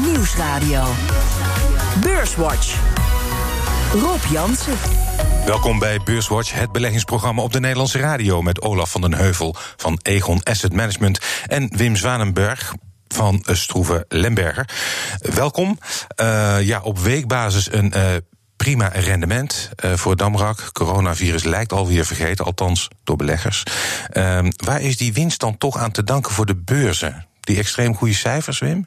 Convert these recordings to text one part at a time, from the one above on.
Nieuwsradio. Beurswatch. Rob Jansen. Welkom bij Beurswatch, het beleggingsprogramma op de Nederlandse radio... met Olaf van den Heuvel van Egon Asset Management... en Wim Zwanenberg, van Stroeve Lemberger. Welkom. Uh, ja, op weekbasis een uh, prima rendement voor Damrak. Coronavirus lijkt alweer vergeten, althans door beleggers. Uh, waar is die winst dan toch aan te danken voor de beurzen? Die extreem goede cijfers, Wim?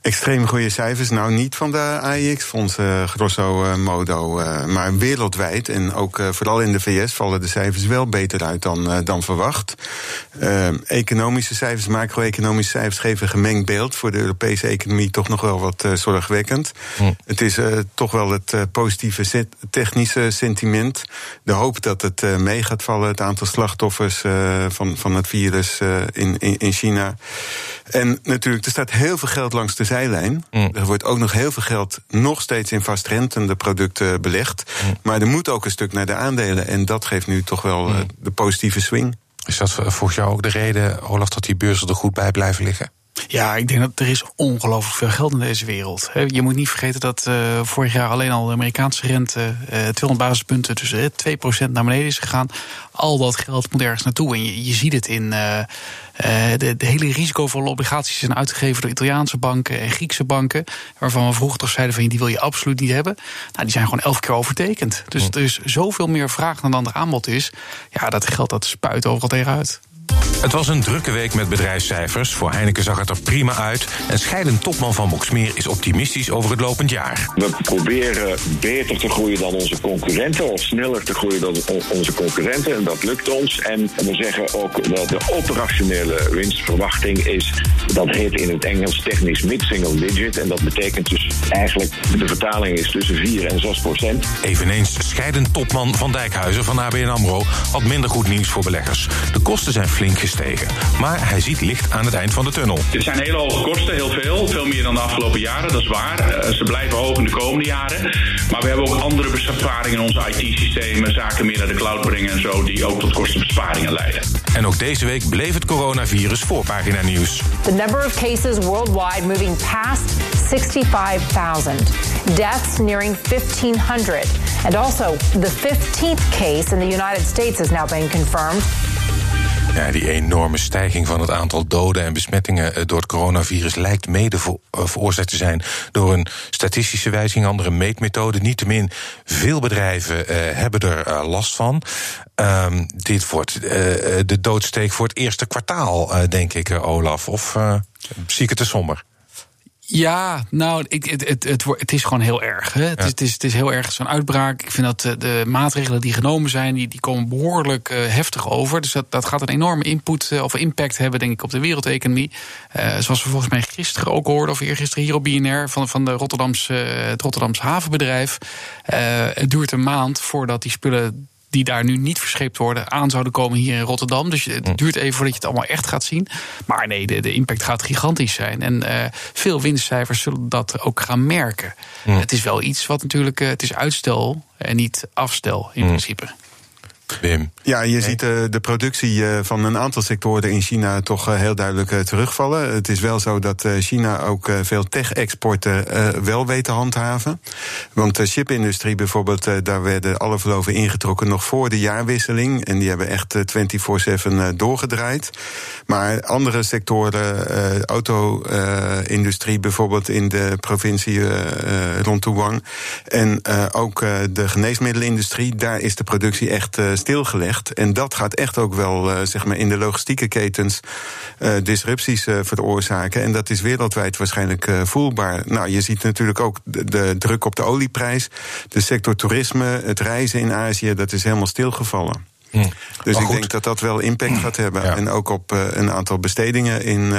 Extreem goede cijfers, nou niet van de AIX-fondsen, grosso modo. maar wereldwijd en ook vooral in de VS vallen de cijfers wel beter uit dan, dan verwacht. economische cijfers, macro-economische cijfers geven een gemengd beeld. Voor de Europese economie toch nog wel wat zorgwekkend. Hm. Het is toch wel het positieve technische sentiment. De hoop dat het mee gaat vallen, het aantal slachtoffers van, van het virus in, in, in China. En natuurlijk, er staat heel veel geld langs de zijlijn. Mm. Er wordt ook nog heel veel geld nog steeds in vastrentende producten belegd. Mm. Maar er moet ook een stuk naar de aandelen. En dat geeft nu toch wel mm. de positieve swing. Is dat volgens jou ook de reden, Olaf, dat die beurzen er goed bij blijven liggen? Ja, ik denk dat er is ongelooflijk veel geld in deze wereld. Je moet niet vergeten dat uh, vorig jaar alleen al de Amerikaanse rente uh, 200 basispunten, dus uh, 2% naar beneden is gegaan. Al dat geld moet ergens naartoe. En je, je ziet het in uh, de, de, hele risicovolle obligaties zijn uitgegeven door Italiaanse banken en Griekse banken. Waarvan we vroeger toch zeiden van die wil je absoluut niet hebben. Nou, die zijn gewoon elf keer overtekend. Dus er is zoveel meer vraag dan er aanbod is. Ja, dat geld dat spuit overal tegenuit. Het was een drukke week met bedrijfscijfers. Voor Heineken zag het er prima uit. En scheidend topman van Boksmeer is optimistisch over het lopend jaar. We proberen beter te groeien dan onze concurrenten... of sneller te groeien dan onze concurrenten. En dat lukt ons. En we zeggen ook dat de operationele winstverwachting is... dat heet in het Engels technisch mid-single digit. En dat betekent dus eigenlijk... de vertaling is tussen 4 en 6 procent. Eveneens scheidend topman van Dijkhuizen van ABN AMRO... had minder goed nieuws voor beleggers. De kosten zijn flink gestegen. Maar hij ziet licht aan het eind van de tunnel. Er zijn hele hoge kosten, heel veel. Veel meer dan de afgelopen jaren, dat is waar. Uh, ze blijven hoog in de komende jaren. Maar we hebben ook andere besparingen in onze IT-systemen. Zaken meer naar de cloud brengen en zo, die ook tot kostenbesparingen leiden. En ook deze week bleef het coronavirus voorpagina nieuws. The number of cases worldwide moving past 65,000. Deaths nearing 1,500. And also, the 15th case in the United States has now been confirmed. Ja, die enorme stijging van het aantal doden en besmettingen door het coronavirus lijkt mede veroorzaakt te zijn door een statistische wijziging, andere meetmethode. Niettemin, veel bedrijven uh, hebben er uh, last van. Um, dit wordt uh, de doodsteek voor het eerste kwartaal, denk ik, Olaf. Of zie ik het te somber? Ja, nou, ik, het, het, het, het, is gewoon heel erg. Hè? Het, is, het, is, het is heel erg zo'n uitbraak. Ik vind dat de, de, maatregelen die genomen zijn, die, die komen behoorlijk uh, heftig over. Dus dat, dat gaat een enorme input uh, of impact hebben, denk ik, op de wereldeconomie. Uh, zoals we volgens mij gisteren ook hoorden, of eergisteren hier op BNR, van, van de Rotterdamse, het Rotterdamse havenbedrijf. het duurt een maand voordat die spullen die daar nu niet verscheept worden, aan zouden komen hier in Rotterdam. Dus het hm. duurt even voordat je het allemaal echt gaat zien. Maar nee, de, de impact gaat gigantisch zijn. En uh, veel winstcijfers zullen dat ook gaan merken. Hm. Het is wel iets wat natuurlijk, uh, het is uitstel en niet afstel in hm. principe. Wim. Ja, je ziet uh, de productie uh, van een aantal sectoren in China toch uh, heel duidelijk terugvallen. Het is wel zo dat China ook veel tech-exporten wel weet te handhaven. Want de chipindustrie bijvoorbeeld, daar werden alle verloven ingetrokken nog voor de jaarwisseling. En die hebben echt 24-7 doorgedraaid. Maar andere sectoren, auto-industrie bijvoorbeeld in de provincie rond Tuwang. En ook de geneesmiddelenindustrie, daar is de productie echt stilgelegd. En dat gaat echt ook wel uh, zeg maar in de logistieke ketens uh, disrupties uh, veroorzaken. En dat is wereldwijd waarschijnlijk voelbaar. Nou, je ziet natuurlijk ook de, druk op de olieprijs. De sector toerisme, het reizen in Azië, dat is helemaal stilgevallen. Hm. Dus ik denk dat dat wel impact gaat hebben. Ja. En ook op een aantal bestedingen in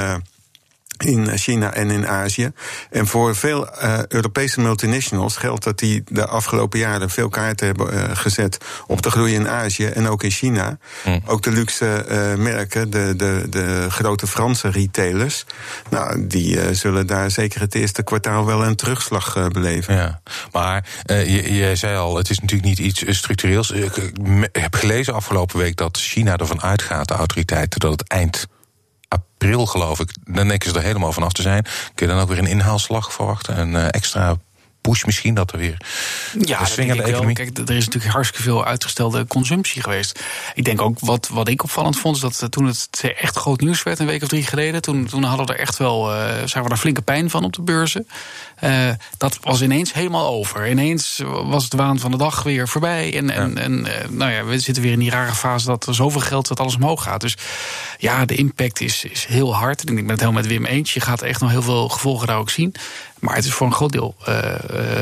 in China en in Azië. En voor veel uh, Europese multinationals geldt dat die de afgelopen jaren veel kaarten hebben uh, gezet op de groei in Azië en ook in China. Mm. Ook de luxe uh, merken, de, de, de grote Franse retailers, nou, die zullen daar zeker het eerste kwartaal wel een terugslag beleven. Ja, maar je, je zei al, het is natuurlijk niet iets structureels. Ik heb gelezen afgelopen week dat China ervan uitgaat, de autoriteiten, dat het eind april, geloof ik. Dan denken ze er helemaal vanaf te zijn. Kun je dan ook weer een inhaalslag verwachten? Een uh, extra push misschien dat er weer ja, wel. Kijk, er is natuurlijk hartstikke veel uitgestelde consumptie geweest. Ik denk ook wat, wat ik opvallend vond, is dat toen het echt groot nieuws werd, een week of drie geleden, toen, toen hadden we er echt wel, uh, zagen we daar flinke pijn van op de beurzen. Uh, dat was ineens helemaal over. Ineens was het waan van de dag weer voorbij. En, en, en nou ja, we zitten weer in die rare fase dat er zoveel geld dat alles omhoog gaat. Dus ja, de impact is, is heel hard. En ik ben het helemaal met Wim eens. Je gaat echt nog heel veel gevolgen daar ook zien. Maar het is voor een groot deel uh,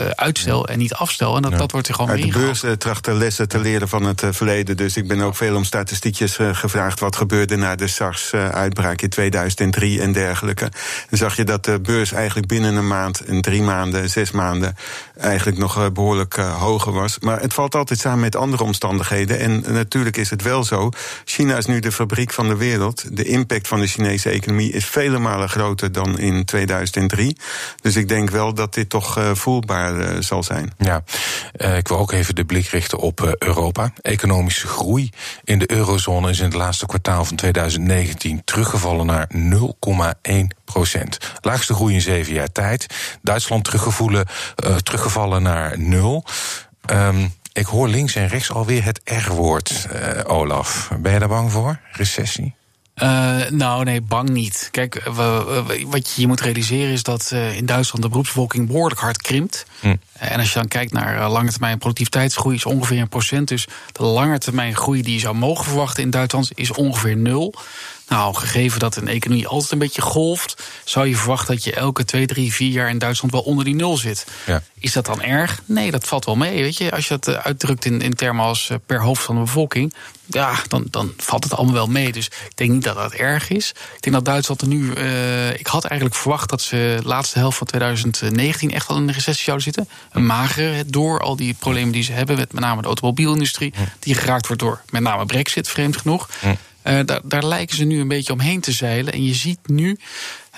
uitstel en niet afstel. En dat, ja. dat wordt er gewoon Uit de beurs uh, tracht de lessen te leren van het verleden. Dus ik ben ook veel om statistiekjes gevraagd. Wat gebeurde na de SARS-uitbraak in 2003 en dergelijke. Dan zag je dat de beurs eigenlijk binnen een maand, in drie maanden, zes maanden... eigenlijk nog behoorlijk hoger was. Maar het valt altijd samen met andere omstandigheden. En natuurlijk is het wel zo. China is nu de fabriek van de wereld. De impact van de Chinese economie is vele malen groter dan in 2003. Dus ik denk wel dat dit toch uh, voelbaar uh, zal zijn. Ja, uh, ik wil ook even de blik richten op Europa. Economische groei in de eurozone is in het laatste kwartaal van 2019 teruggevallen naar 0,1 procent. Laagste groei in zeven jaar tijd. Duitsland teruggevallen naar 0. Um, ik hoor links en rechts alweer het R-woord, Olaf. Ben je daar bang voor? Recessie? Uh, nou, nee, bang niet. Kijk, wat je moet realiseren is dat uh, in Duitsland de beroepsbevolking behoorlijk hard krimpt. Hm. En als je dan kijkt naar uh, lange termijn productiviteitsgroei, is ongeveer een procent. Dus de lange termijn groei die je zou mogen verwachten in Duitsland is ongeveer nul. Nou, gegeven dat een economie altijd een beetje golft, zou je verwachten dat je elke twee, drie, vier jaar in Duitsland wel onder die nul zit. Ja. Is dat dan erg? Nee, dat valt wel mee. Weet je, als je dat uitdrukt in, in termen als per hoofd van de bevolking, ja, dan, dan valt het allemaal wel mee. Dus ik denk niet dat dat erg is. Ik denk dat Duitsland er nu. Uh, ik had eigenlijk verwacht dat ze de laatste helft van 2019 echt wel in een recessie zouden zitten. Een magere, door al die problemen die ze hebben, met met name de automobielindustrie, die geraakt wordt door met name Brexit, vreemd genoeg. Uh, daar, daar lijken ze nu een beetje omheen te zeilen. En je ziet nu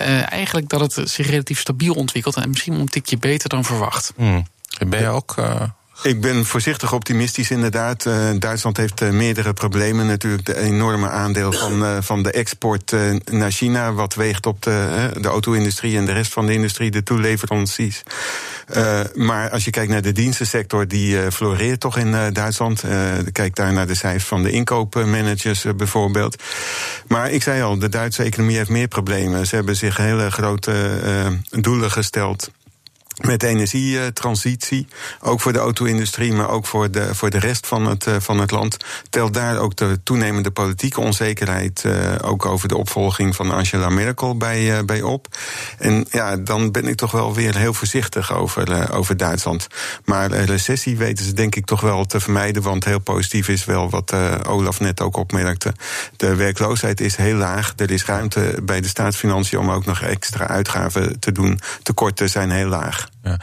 uh, eigenlijk dat het zich relatief stabiel ontwikkelt. En misschien een tikje beter dan verwacht. Hmm. Ben je ook uh, ik ben voorzichtig optimistisch inderdaad. Uh, Duitsland heeft uh, meerdere problemen. Natuurlijk de enorme aandeel van, uh, van de export naar China... wat weegt op de, de auto-industrie en de rest van de industrie, de toeleveranciers. maar als je kijkt naar de dienstensector, die floreert toch in Duitsland. kijk daar naar de cijfers van de inkoopmanagers bijvoorbeeld. Maar ik zei al, de Duitse economie heeft meer problemen. Ze hebben zich hele grote doelen gesteld met energietransitie, ook voor de auto-industrie, maar ook voor de, voor de rest van het, uh, van het land, telt daar ook de toenemende politieke onzekerheid, uh, ook over de opvolging van Angela Merkel bij, uh, bij op. En ja, dan ben ik toch wel weer heel voorzichtig over, over Duitsland. Maar recessie weten ze denk ik toch wel te vermijden, want heel positief is wel wat Olaf net ook opmerkte. De werkloosheid is heel laag, er is ruimte bij de staatsfinanciën om ook nog extra uitgaven te doen. Tekorten zijn heel laag. Ja.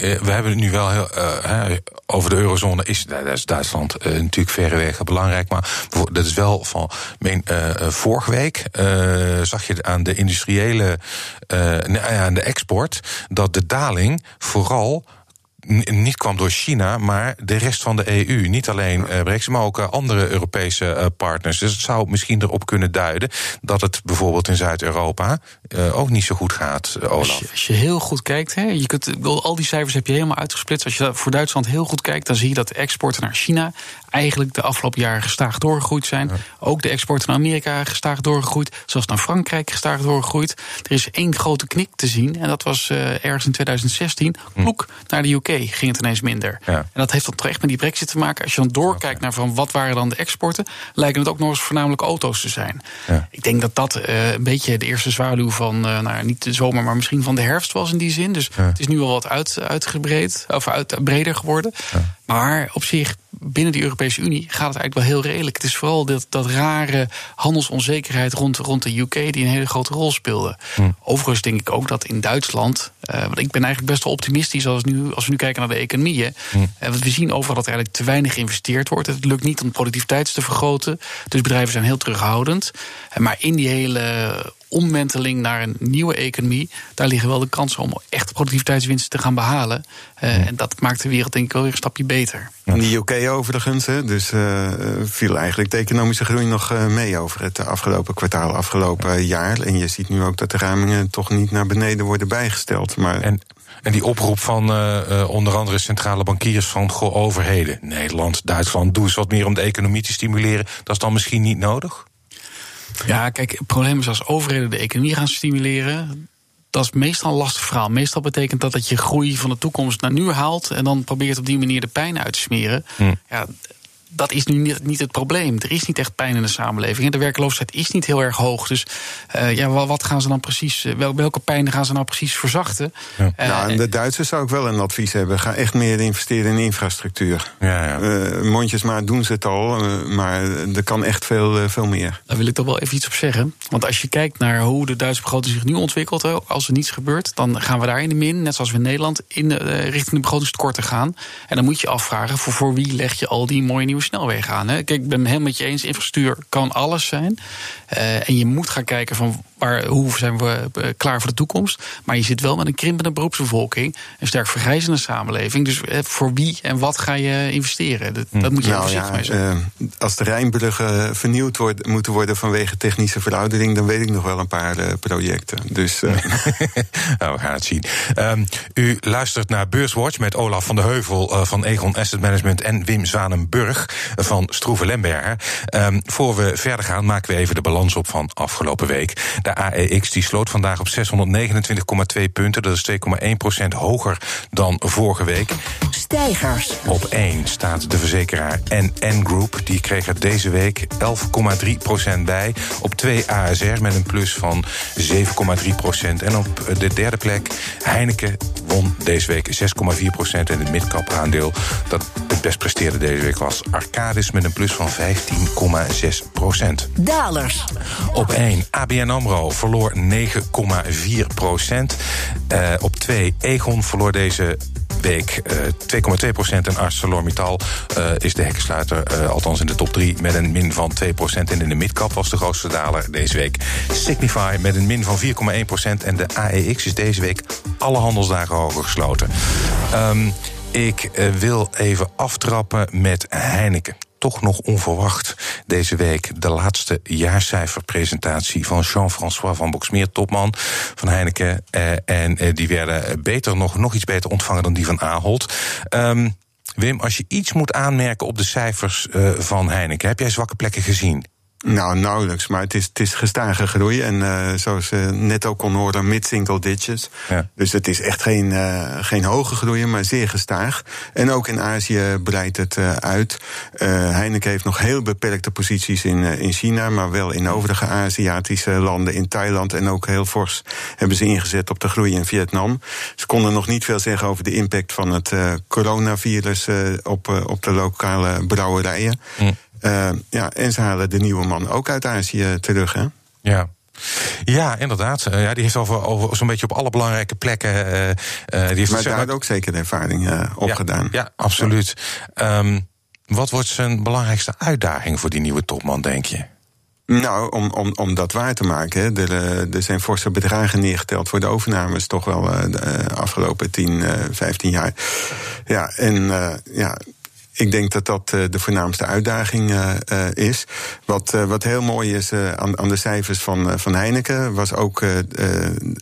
we hebben het nu wel heel, uh, over de eurozone. Is, dat is Duitsland uh, natuurlijk verreweg belangrijk. Maar dat is wel van. Meen, vorige week zag je aan de industriële. aan de export. dat de daling vooral niet kwam door China, maar de rest van de EU. Niet alleen uh, Brexit, maar ook uh, andere Europese uh, partners. Dus het zou misschien erop kunnen duiden dat het bijvoorbeeld in Zuid-Europa ook niet zo goed gaat, Olaf. Als je, als je, heel goed kijkt, hè, je kunt, al die cijfers heb je helemaal uitgesplitst. Als je voor Duitsland heel goed kijkt, dan zie je dat de exporten naar China eigenlijk de afgelopen jaren gestaag doorgegroeid zijn. Ja. Ook de exporten naar Amerika gestaag doorgegroeid. Zoals naar Frankrijk gestaag doorgegroeid. Er is één grote knik te zien. En dat was uh, ergens in 2016. Kloek hm. naar de UK ging het ineens minder. Ja. En dat heeft dan toch echt met die brexit te maken. Als je dan doorkijkt naar van wat waren dan de exporten... lijken het ook nog eens voornamelijk auto's te zijn. Ja. Ik denk dat dat uh, een beetje de eerste zwaluw van... Uh, nou, niet de zomer, maar misschien van de herfst was in die zin. Dus het is nu al wat uit, uitgebreid, of uit, breder geworden. Maar op zich, binnen de Europese Unie gaat het eigenlijk wel heel redelijk. Het is vooral dat, dat rare handelsonzekerheid rond, rond de UK die een hele grote rol speelde. Hm. Overigens denk ik ook dat in Duitsland, uh, want ik ben eigenlijk best wel optimistisch als, nu, als we nu kijken naar de economieën. Hm. Uh, want we zien overal dat er eigenlijk te weinig geïnvesteerd wordt. Het lukt niet om productiviteit te vergroten. Dus bedrijven zijn heel terughoudend. Uh, maar in die hele omwenteling naar een nieuwe economie, daar liggen wel de kansen om echt productiviteitswinsten te gaan behalen. Uh, En dat maakt de wereld denk ik wel weer een stapje beter. In de UK overigens, hè, dus uh, viel eigenlijk de economische groei nog uh, mee over het afgelopen kwartaal, afgelopen jaar. En je ziet nu ook dat de ramingen toch niet naar beneden worden bijgesteld. Maar en en die oproep van uh, onder andere centrale bankiers van goh, overheden, Nederland, Duitsland, doe eens wat meer om de economie te stimuleren. Dat is dan misschien niet nodig? Ja, kijk, het probleem is als overheden de economie gaan stimuleren. Dat is meestal een lastig verhaal. Meestal betekent dat dat je groei van de toekomst naar nu haalt. en dan probeert op die manier de pijn uit te smeren. Hm. Ja, dat is nu niet, niet, het probleem. Er is niet echt pijn in de samenleving. En de werkloosheid is niet heel erg hoog. Dus uh, ja, wat gaan ze dan precies, eh, wel, welke pijn gaan ze nou precies verzachten? Ja. Uh, nou, en de Duitsers zou ik wel een advies hebben. Ga echt meer investeren in infrastructuur. Ja, ja. Uh, mondjesmaat doen ze het al, maar er kan echt veel, veel meer. Daar wil ik toch wel even iets op zeggen. Want als je kijkt naar hoe de Duitse begroting zich nu ontwikkelt, als er niets gebeurt, dan gaan we daar in de min, net zoals we in Nederland, in de, richting de begrotingstekorten gaan. En dan moet je afvragen, voor, voor wie leg je al die mooie nieuwe snelwegen aan. Hè? Kijk, ik ben het helemaal met je eens. Infrastructuur kan alles zijn. Uh, en je moet gaan kijken van waar, hoe zijn we uh, klaar voor de toekomst. Maar je zit wel met een krimpende beroepsbevolking. Een sterk vergrijzende samenleving. Dus uh, voor wie en wat ga je investeren? Dat, dat moet je nou, voorzichtig ja, mee zijn. als de Rijnbruggen vernieuwd worden, moeten worden vanwege technische veroudering... dan weet ik nog wel een paar projecten. Dus, nou, we gaan het zien. Um, u luistert naar Beurswatch met Olaf van de Heuvel van Egon Asset Management... en Wim Zwanenburg van Stroeven Lemberger. Um, voor we verder gaan, maken we even de balans op van afgelopen week. De AEX die sloot vandaag op 629,2 punten. Dat is 2,1% hoger dan vorige week. Stijgers. Op 1 staat de verzekeraar NN Group. Die kreeg er deze week 11,3% bij. Op 2 ASR met een plus van 7,3% En op de derde plek Heineken won deze week 6,4% En het midcap aandeel dat het best presteerde deze week was Arcadis met een plus van 15,6 procent. Dalers. Op 1 ABN AMRO verloor 9,4 procent. Uh, op 2 Egon verloor deze week uh, 2,2 procent. En ArcelorMittal uh, is de hekkensluiter, althans in de top 3, met een min van 2 procent. En in de midcap was de grootste daler deze week Signify met een min van 4,1 procent. En de AEX is deze week alle handelsdagen hoger gesloten. Um, ik wil even aftrappen met Heineken toch nog onverwacht deze week de laatste jaarcijferpresentatie van Jean-François van Boxmeer, topman van Heineken. Eh, en eh, die werden beter, nog, nog iets beter ontvangen dan die van Ahold. Um, Wim, als je iets moet aanmerken op de cijfers uh, van Heineken, heb jij zwakke plekken gezien? Nou, nauwelijks. Maar het is, het is gestage groei. En uh, zoals je net ook kon horen, mid-single digits. Ja. Dus het is echt geen, uh, geen hoge groei, maar zeer gestaag. En ook in Azië breidt het uh, uit. Heineken heeft nog heel beperkte posities in, in China, maar wel in overige Aziatische landen, in Thailand. En ook heel fors hebben ze ingezet op de groei in Vietnam. Ze konden nog niet veel zeggen over de impact van het coronavirus op, op de lokale brouwerijen. Uh, ja, en ze halen de nieuwe man ook uit Azië terug, hè? Ja. Ja, inderdaad. Uh, ja, die heeft over, over zo'n beetje op alle belangrijke plekken. Uh, die heeft maar daar had ook zeker de ervaring opgedaan. Ja, ja, absoluut. Ja. Um, wat wordt zijn belangrijkste uitdaging voor die nieuwe topman, denk je? Nou, om, om, om dat waar te maken. Er, er zijn forse bedragen neergeteld voor de overnames, toch wel de afgelopen 10, 15 jaar. Ja, en ja, ik denk dat dat uh, de voornaamste uitdaging uh, uh, is. Wat, wat heel mooi is aan, de cijfers van, van Heineken, was ook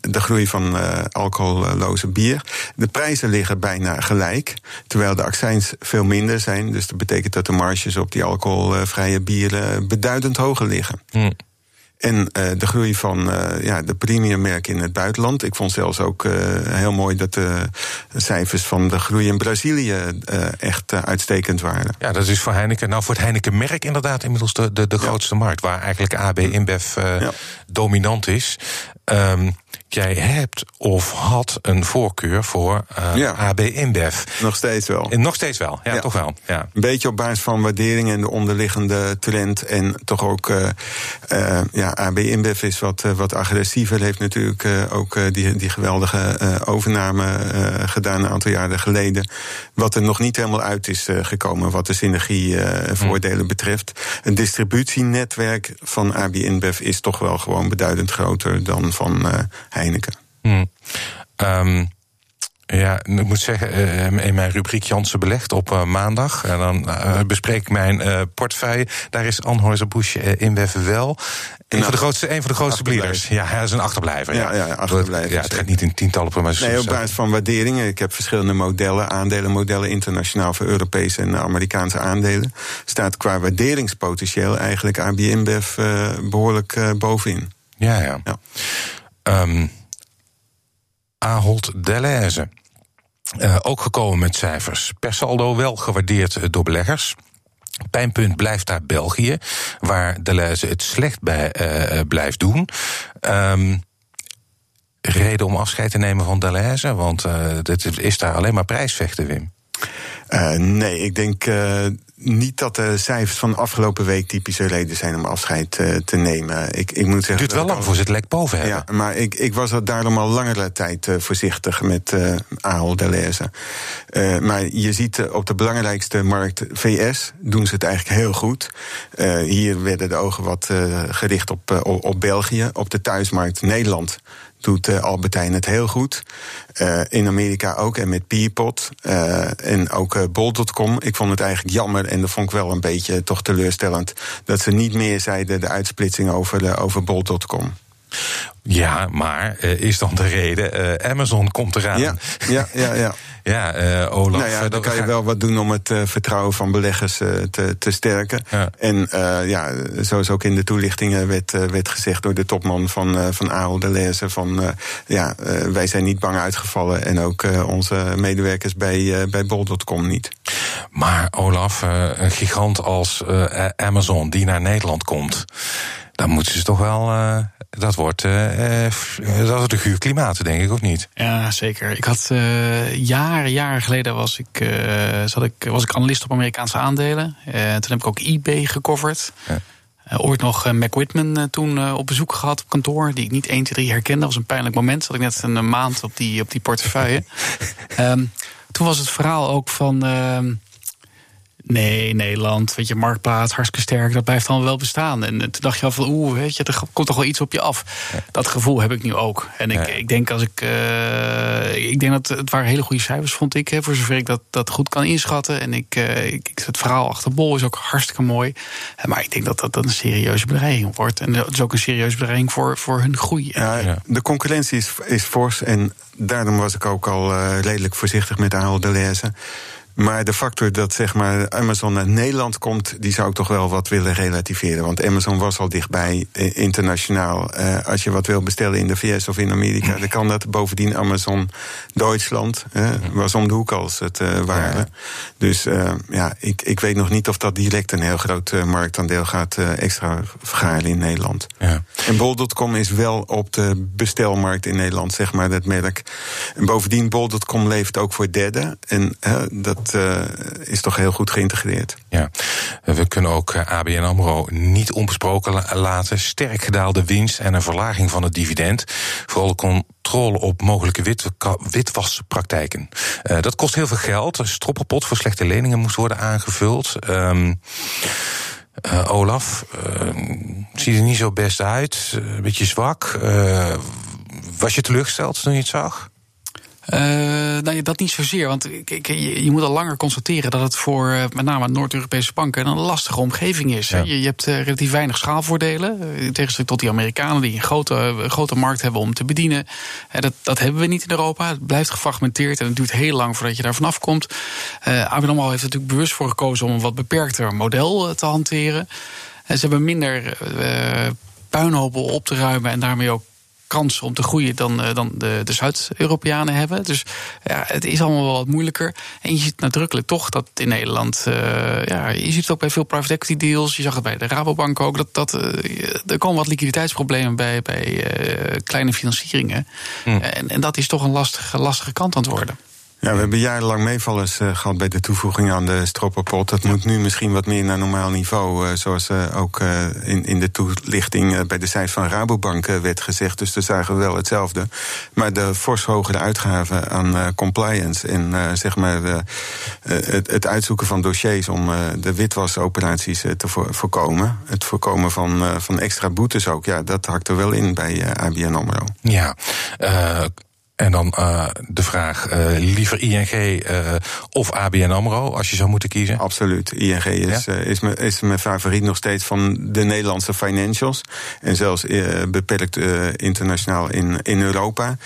de groei van alcoholloze bier. De prijzen liggen bijna gelijk, terwijl de accijns veel minder zijn. Dus dat betekent dat de marges op die alcoholvrije bieren beduidend hoger liggen. Mm. En uh, de groei van uh, ja, de premiummerken in het buitenland. Ik vond zelfs ook uh, heel mooi dat de cijfers van de groei in Brazilië echt uitstekend waren. Ja, dat is voor Heineken. Nou, voor het Heineken-merk inderdaad inmiddels de, de, de grootste markt. Waar eigenlijk AB InBev ja. dominant is. Um, jij hebt of had een voorkeur voor uh, Ja. AB InBev. Nog steeds wel. En nog steeds wel, ja, Ja. toch wel. Ja. Een beetje op basis van waardering en de onderliggende trend. En toch ook, eh eh, ja, AB InBev is wat, eh, wat agressiever. Heeft natuurlijk eh, ook eh, die, die geweldige eh, overname eh, gedaan een aantal jaren geleden. Wat er nog niet helemaal uit is eh, gekomen, wat de synergievoordelen betreft. Een distributienetwerk van AB InBev is toch wel gewoon beduidend groter dan van eh, Heineken. Hm. Ehm, ja, ik moet zeggen, eh, in mijn rubriek Jansen belegt op eh, maandag. En dan eh, bespreek ik mijn portefeuille. Daar is Anheuser-Busch uh, InBev wel. Een van de grootste, een van de grootste bleeders. Ja, hij is een achterblijver. Ja, ja, achterblijver, Ja, het gaat niet in tientallen procent. Nee, op basis van waarderingen. Ik heb verschillende modellen, aandelenmodellen internationaal voor Europese en Amerikaanse aandelen. Staat qua waarderingspotentieel eigenlijk AB InBev eh, behoorlijk eh, bovenin. Ja, ja. Ja. Ehm, Ahold Delhaize. Eh, ook gekomen met cijfers. Per saldo wel gewaardeerd door beleggers. Pijnpunt blijft daar België, waar Delhaize het slecht bij eh, eh, blijft doen. Ehm, reden om afscheid te nemen van Delhaize? Want eh dit is daar alleen maar prijsvechten, Wim. Nee, ik denk niet dat de cijfers van de afgelopen week typische reden zijn om afscheid eh, te nemen. Ik, ik moet zeggen. Het duurt wel lang ik voor ze het lek boven hebben. Ja, maar ik, ik was daarom al langere tijd eh, voorzichtig met Ahold Delhaize. Eh, maar je ziet op de belangrijkste markt, VS, doen ze het eigenlijk heel goed. Hier werden de ogen wat gericht op, op, België. Op de thuismarkt Nederland doet Albertijn het heel goed. In Amerika ook en met eh, en ook eh, Bol.com. Ik vond het eigenlijk jammer en dat vond ik wel een beetje toch teleurstellend... dat ze niet meer zeiden de uitsplitsing over, de, over Bol.com. Ja, maar eh, is dan de reden? eh, Amazon komt eraan. Ja, ja, ja, ja. Ja, eh, Olaf. Nou ja, eh, dan kan je wel wat doen om het eh, vertrouwen van beleggers te, te sterken. Ja. En eh, ja, zoals ook in de toelichtingen werd, werd gezegd door de topman van, van Ahold Delhaize... van eh, ja, wij zijn niet bang uitgevallen en ook onze medewerkers bij, bij Bol.com niet. Maar Olaf, een gigant als Amazon die naar Nederland komt, dan moeten ze toch wel. eh, dat wordt, eh, eh, dat wordt een guur klimaat, denk ik, of niet? Ja, zeker. Ik had jaren, jaren geleden was ik, zat ik, was ik analist op Amerikaanse aandelen. Toen heb ik ook eBay gecoverd. Ja. Ooit nog Mac Whitman toen op bezoek gehad op kantoor, die ik niet 1, 2, 3 herkende. Dat was een pijnlijk moment. Zat ik net een maand op die, op die portefeuille. Ehm, toen was het verhaal ook van. Nee, Nederland, weet je, marktplaats, hartstikke sterk, dat blijft dan wel bestaan. En eh, toen dacht je al van, oeh, weet je, er komt toch wel iets op je af. Dat gevoel heb ik nu ook. En ik, Ja. ik denk als ik, eh, ik denk dat het waren hele goede cijfers, vond ik, hè, voor zover ik dat, dat goed kan inschatten. En ik, eh, ik, ik- het verhaal achter Bol is ook hartstikke mooi. Maar ik denk dat dat, dat een serieuze bedreiging wordt. En dat is ook een serieuze bedreiging voor, voor hun groei. Ja. De concurrentie is, is fors en daarom was ik ook al eh, redelijk voorzichtig met Ahold Delhaize. Maar de factor dat zeg maar, Amazon naar Nederland komt, die zou ik toch wel wat willen relativeren. Want Amazon was al dichtbij eh, internationaal. Eh, als je wat wil bestellen in de VS of in Amerika, dan kan dat. Bovendien Amazon Duitsland eh, was om de hoek als het eh, ware. Dus eh, ja, ik, ik weet nog niet of dat direct een heel groot marktaandeel gaat extra vergaren in Nederland. Ja. En Bol.com is wel op de bestelmarkt in Nederland, zeg maar, dat merk. En bovendien, Bol.com leeft ook voor derden. En eh, eh, is toch heel goed geïntegreerd. Ja, we kunnen ook eh, ABN AMRO niet onbesproken la- laten. Sterk gedaalde winst en een verlaging van het dividend. Vooral de controle op mogelijke wit, witwaspraktijken. Eh, dat kost heel veel geld. Een stroppenpot voor slechte leningen moest worden aangevuld. Ehm, eh, Olaf, ziet er niet zo best uit. Een beetje zwak. Was je teleurgesteld toen je het zag? Eh, nou, dat niet zozeer. Want je, moet al langer constateren dat het voor eh, met name Noord-Europese banken een lastige omgeving is. Ja. Je, je hebt eh, relatief weinig schaalvoordelen. In tegenstelling tot die Amerikanen die een grote, grote markt hebben om te bedienen. Dat, dat hebben we niet in Europa. Het blijft gefragmenteerd en het duurt heel lang voordat je daar vanaf komt. Eh ABN AMRO heeft er natuurlijk bewust voor gekozen om een wat beperkter model te hanteren. En ze hebben minder eh, puinhopen op te ruimen en daarmee ook kans om te groeien dan, dan de, de Zuid-Europeanen hebben. Dus ja, het is allemaal wel wat moeilijker. En je ziet nadrukkelijk toch dat in Nederland, ja, je ziet het ook bij veel private equity deals. Je zag het bij de Rabobank ook. Dat, dat, er komen wat liquiditeitsproblemen bij, bij kleine financieringen. Hmm. En, en dat is toch een lastige, lastige kant aan het worden. Ja, we hebben jarenlang meevallers uh, gehad bij de toevoeging aan de stroppenpot. Dat moet nu misschien wat meer naar normaal niveau. Uh, zoals uh, ook in, in de toelichting bij de site van Rabobank werd gezegd. Dus daar zagen we wel hetzelfde. Maar de fors hogere uitgaven aan compliance en zeg maar het, het, uitzoeken van dossiers om de witwasoperaties te voorkomen. Het voorkomen van, van extra boetes ook. Ja, dat er wel in bij ABN AMRO. Ja, en dan uh, de vraag, uh, liever ING uh, of ABN AMRO, als je zou moeten kiezen? Absoluut. ING is, ja? is, mijn, is mijn favoriet nog steeds van de Nederlandse financials. En zelfs beperkt internationaal in, in Europa.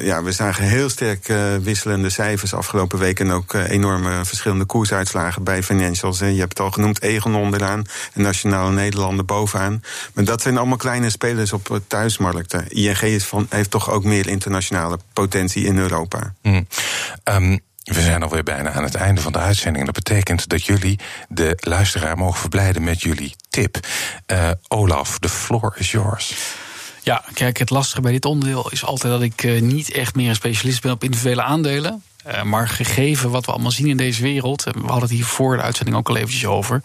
ja, we zagen heel sterk wisselende cijfers afgelopen week... en ook enorme verschillende koersuitslagen bij financials. Je hebt het al genoemd, Egon onderaan en Nationale Nederlanden bovenaan. Maar dat zijn allemaal kleine spelers op thuismarkten. ING is van, heeft toch ook meer internationaal potentie in Europa. Mm. Um, we zijn alweer bijna aan het einde van de uitzending. Dat betekent dat jullie de luisteraar mogen verblijden met jullie tip. Uh, Olaf, the floor is yours. Ja, kijk, het lastige bij dit onderdeel is altijd dat ik uh, niet echt meer een specialist ben op individuele aandelen. Uh, maar gegeven wat we allemaal zien in deze wereld, we hadden het hier voor de uitzending ook al eventjes over,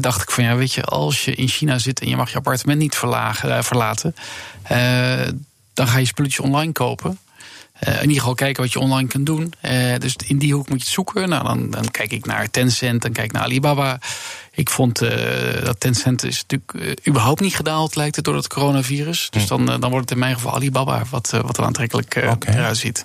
dacht ik van ja, weet je, als je in China zit en je mag je appartement niet verlagen, verlaten, dan ga je spulletjes online kopen. Uh, in ieder geval kijken wat je online kunt doen. Uh, dus in die hoek moet je het zoeken. Nou, dan, dan kijk ik naar Tencent, dan kijk ik naar Alibaba. Ik vond uh, dat Tencent is natuurlijk überhaupt niet gedaald, lijkt het, door het coronavirus. Dus hm. dan, dan wordt het in mijn geval Alibaba wat, wat er aantrekkelijk okay. eruit ziet.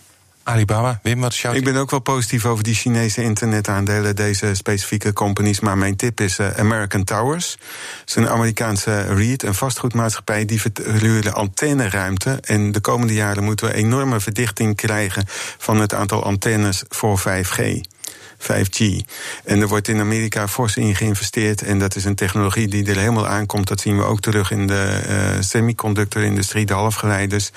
Alibaba, Wim, wat is Ik ben ook wel positief over die Chinese internetaandelen, deze specifieke companies. Maar mijn tip is uh, American Towers. Het is een Amerikaanse REIT, een vastgoedmaatschappij die verhuurde antenneruimte. En de komende jaren moeten we enorme verdichting krijgen van het aantal antennes voor 5G. 5G. En er wordt in Amerika fors in geïnvesteerd. En dat is een technologie die er helemaal aankomt. Dat zien we ook terug in de uh, semiconductor-industrie, de halfgeleiders.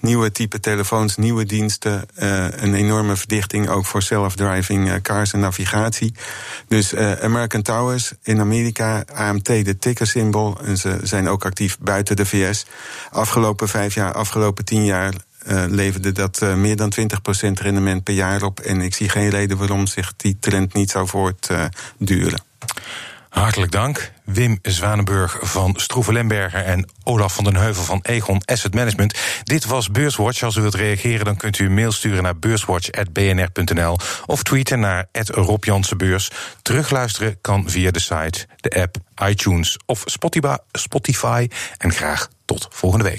Nieuwe type telefoons, nieuwe diensten. Uh, een enorme verdichting ook voor self-driving uh, cars en navigatie. Dus American Towers in Amerika, AMT de tickersymbool. En ze zijn ook actief buiten de VS. Afgelopen vijf jaar, afgelopen tien jaar uh, leverde dat uh, meer dan 20% rendement per jaar op. En ik zie geen reden waarom zich die trend niet zou voortduren. Hartelijk dank. Wim Zwanenburg van Stroeven Lemberger en Olaf van den Heuvel van Egon Asset Management. Dit was Beurswatch. Als u wilt reageren, dan kunt u een mail sturen naar beurswatch.bnr.nl of tweeten naar Rob Jansenbeurs. Terugluisteren kan via de site, de app, iTunes of Spotify. En graag tot volgende week.